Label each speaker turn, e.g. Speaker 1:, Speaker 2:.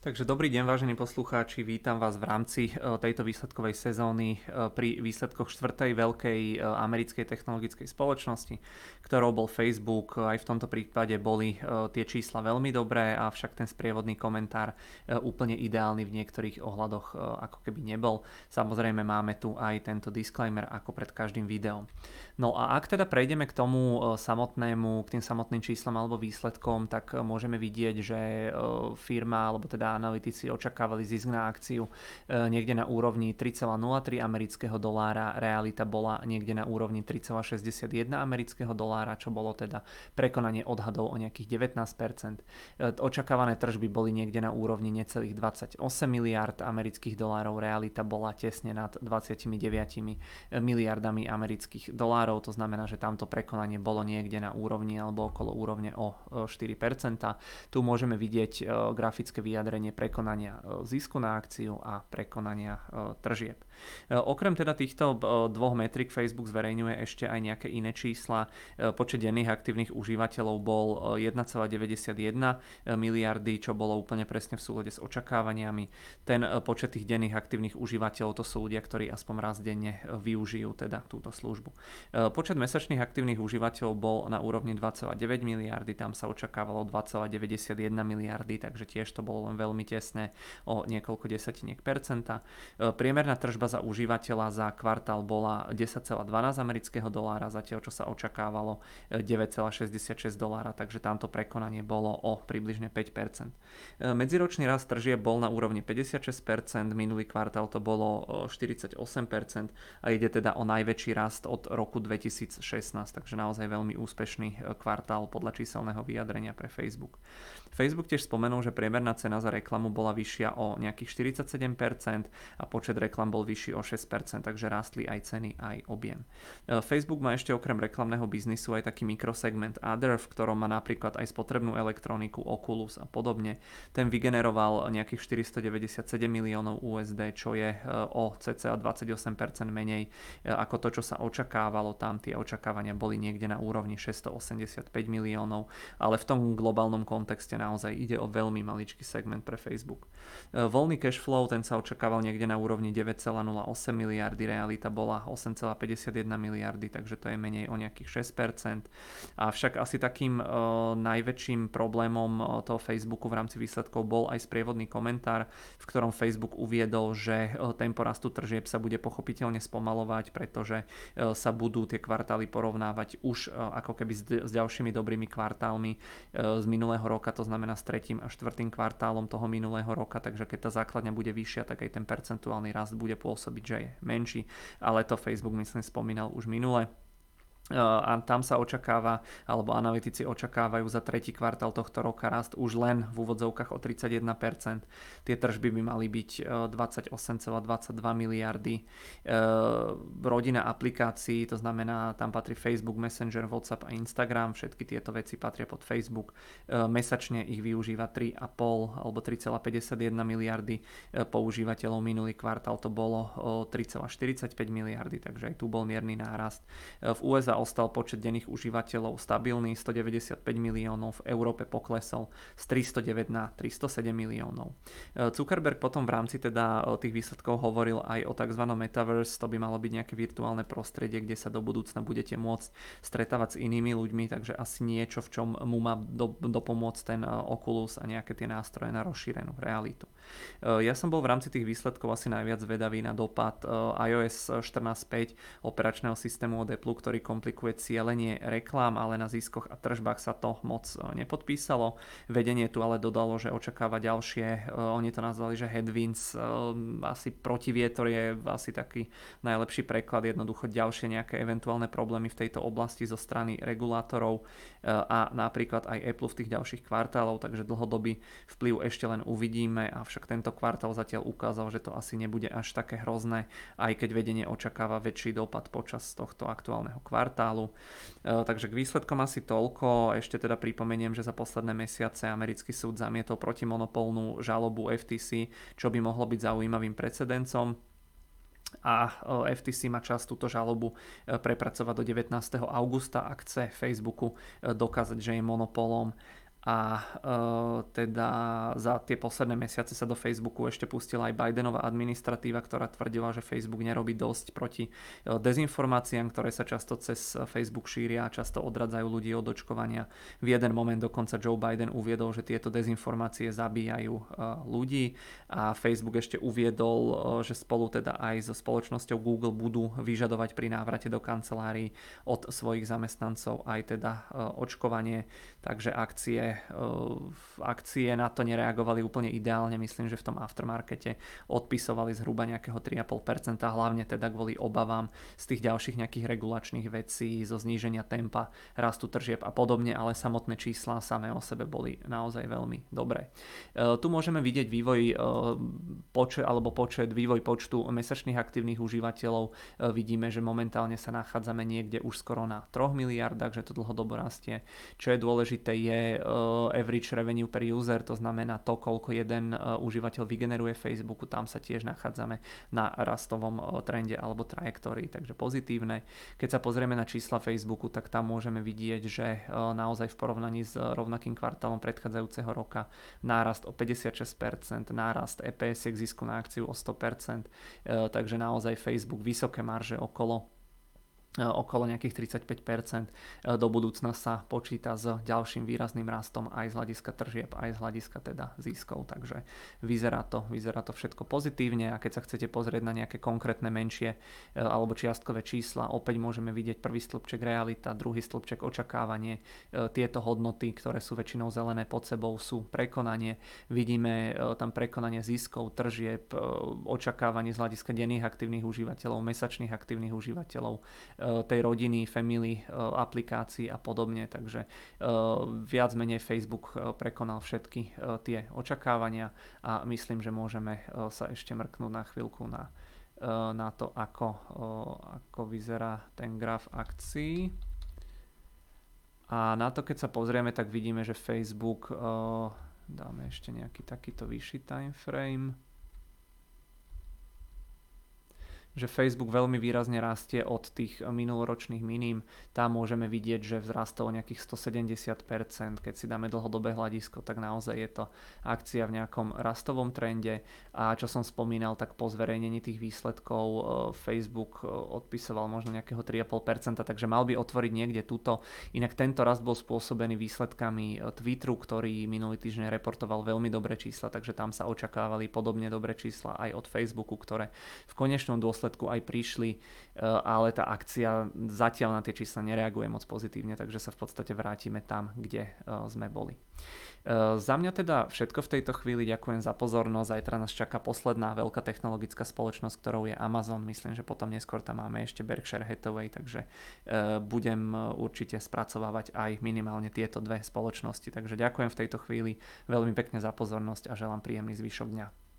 Speaker 1: Takže dobrý deň, vážení poslucháči, vítam vás v rámci e, tejto výsledkovej sezóny e, pri výsledkoch štvrtej veľkej e, americkej technologickej spoločnosti, ktorou bol Facebook. Aj v tomto prípade boli tie čísla veľmi dobré, avšak ten sprievodný komentár úplne ideálny v niektorých ohľadoch ako keby nebol. Samozrejme máme tu aj tento disclaimer ako pred každým videom. No a ak teda prejdeme k tomu samotnému, k tým samotným číslam alebo výsledkom, tak môžeme vidieť, že firma alebo teda analytici očakávali zisk na akciu e, niekde na úrovni 3,03 amerického dolára, realita bola niekde na úrovni 3,61 amerického dolára, čo bolo teda prekonanie odhadov o nejakých 19%. E, očakávané tržby boli niekde na úrovni necelých 28 miliard amerických dolárov, realita bola tesne nad 29 miliardami amerických dolárov, to znamená, že tamto prekonanie bolo niekde na úrovni alebo okolo úrovne o 4%. Tu môžeme vidieť e, grafické vyjadrenie vytvorenie prekonania e, zisku na akciu a prekonania e, tržieb. E, okrem teda týchto dvoch metrik Facebook zverejňuje ešte aj nejaké iné čísla. Počet denných aktívnych užívateľov bol 1,91 miliardy, čo bolo úplne presne v súlade s očakávaniami. Ten počet tých denných aktívnych užívateľov to sú ľudia, ktorí aspoň raz denne využijú teda túto službu. Počet mesačných aktívnych užívateľov bol na úrovni 2,9 miliardy, tam sa očakávalo 2,91 miliardy, takže tiež to bolo len veľmi veľmi tesne o niekoľko desatiniek percenta. E, priemerná tržba za užívateľa za kvartál bola 10,12 amerického dolára, zatiaľ čo sa očakávalo 9,66 e, dolára, takže tamto prekonanie bolo o približne 5%. E, medziročný rast tržie bol na úrovni 56%, minulý kvartál to bolo 48% a ide teda o najväčší rast od roku 2016, takže naozaj veľmi úspešný kvartál podľa číselného vyjadrenia pre Facebook. Facebook tiež spomenul, že priemerná cena za reklamu bola vyššia o nejakých 47% a počet reklam bol vyšší o 6%, takže rástli aj ceny, aj objem. E, Facebook má ešte okrem reklamného biznisu aj taký mikrosegment Other, v ktorom má napríklad aj spotrebnú elektroniku, Oculus a podobne. Ten vygeneroval nejakých 497 miliónov USD, čo je e, o cca 28% menej e, ako to, čo sa očakávalo. Tam tie očakávania boli niekde na úrovni 685 miliónov, ale v tom globálnom kontexte naozaj ide o veľmi maličký segment pre Facebook. E, voľný cash flow, ten sa očakával niekde na úrovni 9,08 miliardy, realita bola 8,51 miliardy, takže to je menej o nejakých 6%. Avšak asi takým uh, najväčším problémom uh, toho Facebooku v rámci výsledkov bol aj sprievodný komentár, v ktorom Facebook uviedol, že tempo rastu tržieb sa bude pochopiteľne spomalovať, pretože sa budú tie kvartály porovnávať už ako keby s, ďalšími dobrými kvartálmi z minulého roka, to znamená s tretím a štvrtým kvartálom toho minulého roka, takže keď tá základňa bude vyššia, tak aj ten percentuálny rast bude pôsobiť, že je menší, ale to Facebook myslím spomínal už minule a tam sa očakáva, alebo analytici očakávajú za tretí kvartál tohto roka rast už len v úvodzovkách o 31%. Tie tržby by mali byť 28,22 e, miliardy. E, rodina aplikácií, to znamená, tam patrí Facebook, Messenger, WhatsApp a Instagram, všetky tieto veci patria pod Facebook. Mesačne ich využíva 3,5 alebo 3,51 miliardy používateľov. Minulý kvartál to bolo 3,45 miliardy, takže aj tu bol mierny nárast. V USA ostal počet denných užívateľov stabilný, 195 miliónov, v Európe poklesol z 309 na 307 miliónov. E, Zuckerberg potom v rámci teda e, tých výsledkov hovoril aj o tzv. metaverse, to by malo byť nejaké virtuálne prostredie, kde sa do budúcna budete môcť stretávať s inými ľuďmi, takže asi niečo, v čom mu má do, dopomôcť ten e, Oculus a nejaké tie nástroje na rozšírenú realitu. Ja som bol v rámci tých výsledkov asi najviac vedavý na dopad iOS 14.5 operačného systému od Apple, ktorý komplikuje cielenie reklám, ale na ziskoch a tržbách sa to moc e, nepodpísalo. Vedenie tu ale dodalo, že očakáva ďalšie, oni to nazvali, že headwinds, asi protivietor je asi taký najlepší preklad, jednoducho ďalšie nejaké eventuálne problémy v tejto oblasti zo strany regulátorov a napríklad aj Apple v tých ďalších kvartálov, takže dlhodobý vplyv ešte len uvidíme, avšak tento kvartál zatiaľ ukázal, že to asi nebude až také hrozné, aj keď vedenie očakáva väčší dopad počas tohto aktuálneho kvartálu. E, takže k výsledkom asi toľko. Ešte teda pripomeniem, že za posledné mesiace americký súd zamietol protimonopolnú žalobu FTC, čo by mohlo byť zaujímavým precedencom a e, FTC má čas túto žalobu e, prepracovať do 19. augusta, ak chce Facebooku dokázať, že je monopolom a uh, teda za tie posledné mesiace sa do Facebooku ešte pustila aj Bidenová administratíva, ktorá tvrdila, že Facebook nerobí dosť proti uh, dezinformáciám, ktoré sa často cez Facebook šíria a často odradzajú ľudí od očkovania. V jeden moment dokonca Joe Biden uviedol, že tieto dezinformácie zabíjajú uh, ľudí a Facebook ešte uviedol, uh, že spolu teda aj so spoločnosťou Google budú vyžadovať pri návrate do kancelárií od svojich zamestnancov aj teda uh, očkovanie, takže akcie akcie na to nereagovali úplne ideálne. Myslím, že v tom aftermarkete odpisovali zhruba nejakého 3,5%, hlavne teda kvôli obavám z tých ďalších nejakých regulačných vecí, zo zníženia tempa rastu tržieb a podobne, ale samotné čísla samé o sebe boli naozaj veľmi dobré. E, tu môžeme vidieť vývoj e, počet, alebo počet, vývoj počtu mesačných aktívnych užívateľov. E, vidíme, že momentálne sa nachádzame niekde už skoro na 3 miliardách, že to dlhodobo rastie. Čo je dôležité je average revenue per user, to znamená to, koľko jeden užívateľ vygeneruje Facebooku, tam sa tiež nachádzame na rastovom trende alebo trajektórii, takže pozitívne. Keď sa pozrieme na čísla Facebooku, tak tam môžeme vidieť, že naozaj v porovnaní s rovnakým kvartálom predchádzajúceho roka nárast o 56%, nárast EPS zisku na akciu o 100%, takže naozaj Facebook vysoké marže okolo okolo nejakých 35%. E, do budúcna sa počíta s ďalším výrazným rastom aj z hľadiska tržieb, aj z hľadiska teda ziskov, takže vyzerá to, vyzerá to všetko pozitívne a keď sa chcete pozrieť na nejaké konkrétne menšie e, alebo čiastkové čísla, opäť môžeme vidieť prvý stĺpček realita, druhý stĺpček očakávanie. Tieto hodnoty, ktoré sú väčšinou zelené pod sebou, sú prekonanie. Vidíme tam prekonanie ziskov, tržieb, očakávanie z hľadiska denných aktívnych užívateľov, mesačných aktívnych užívateľov, tej rodiny, family eh, aplikácií a podobne. Takže eh, viac menej Facebook prekonal všetky tie očakávania a myslím, že môžeme sa ešte mrknúť na chvíľku na, na to, ako, ako vyzerá ten graf akcií. A na to, keď sa pozrieme, tak vidíme, že Facebook, dáme ešte nejaký takýto vyšší time frame, že Facebook veľmi výrazne rastie od tých minuloročných miním. Tam môžeme vidieť, že vzrastol nejakých 170%. Keď si dáme dlhodobé hľadisko, tak naozaj je to akcia v nejakom rastovom trende. A čo som spomínal, tak po zverejnení tých výsledkov e, Facebook e, odpisoval možno nejakého 3,5%, takže mal by otvoriť niekde túto. Inak tento rast bol spôsobený výsledkami Twitteru, ktorý minulý týždeň reportoval veľmi dobré čísla, takže tam sa očakávali podobne dobré čísla aj od Facebooku, ktoré v konečnom dôsledku dôsledku aj prišli, e, ale tá akcia zatiaľ na tie čísla nereaguje moc pozitívne, takže sa v podstate vrátime tam, kde e, sme boli. E, za mňa teda všetko v tejto chvíli. Ďakujem za pozornosť. Zajtra nás čaká posledná veľká technologická spoločnosť, ktorou je Amazon. Myslím, že potom neskôr tam máme ešte Berkshire Hathaway, takže budem určite spracovávať aj minimálne tieto dve spoločnosti. Takže ďakujem v tejto chvíli veľmi pekne za pozornosť a želám príjemný zvyšok dňa.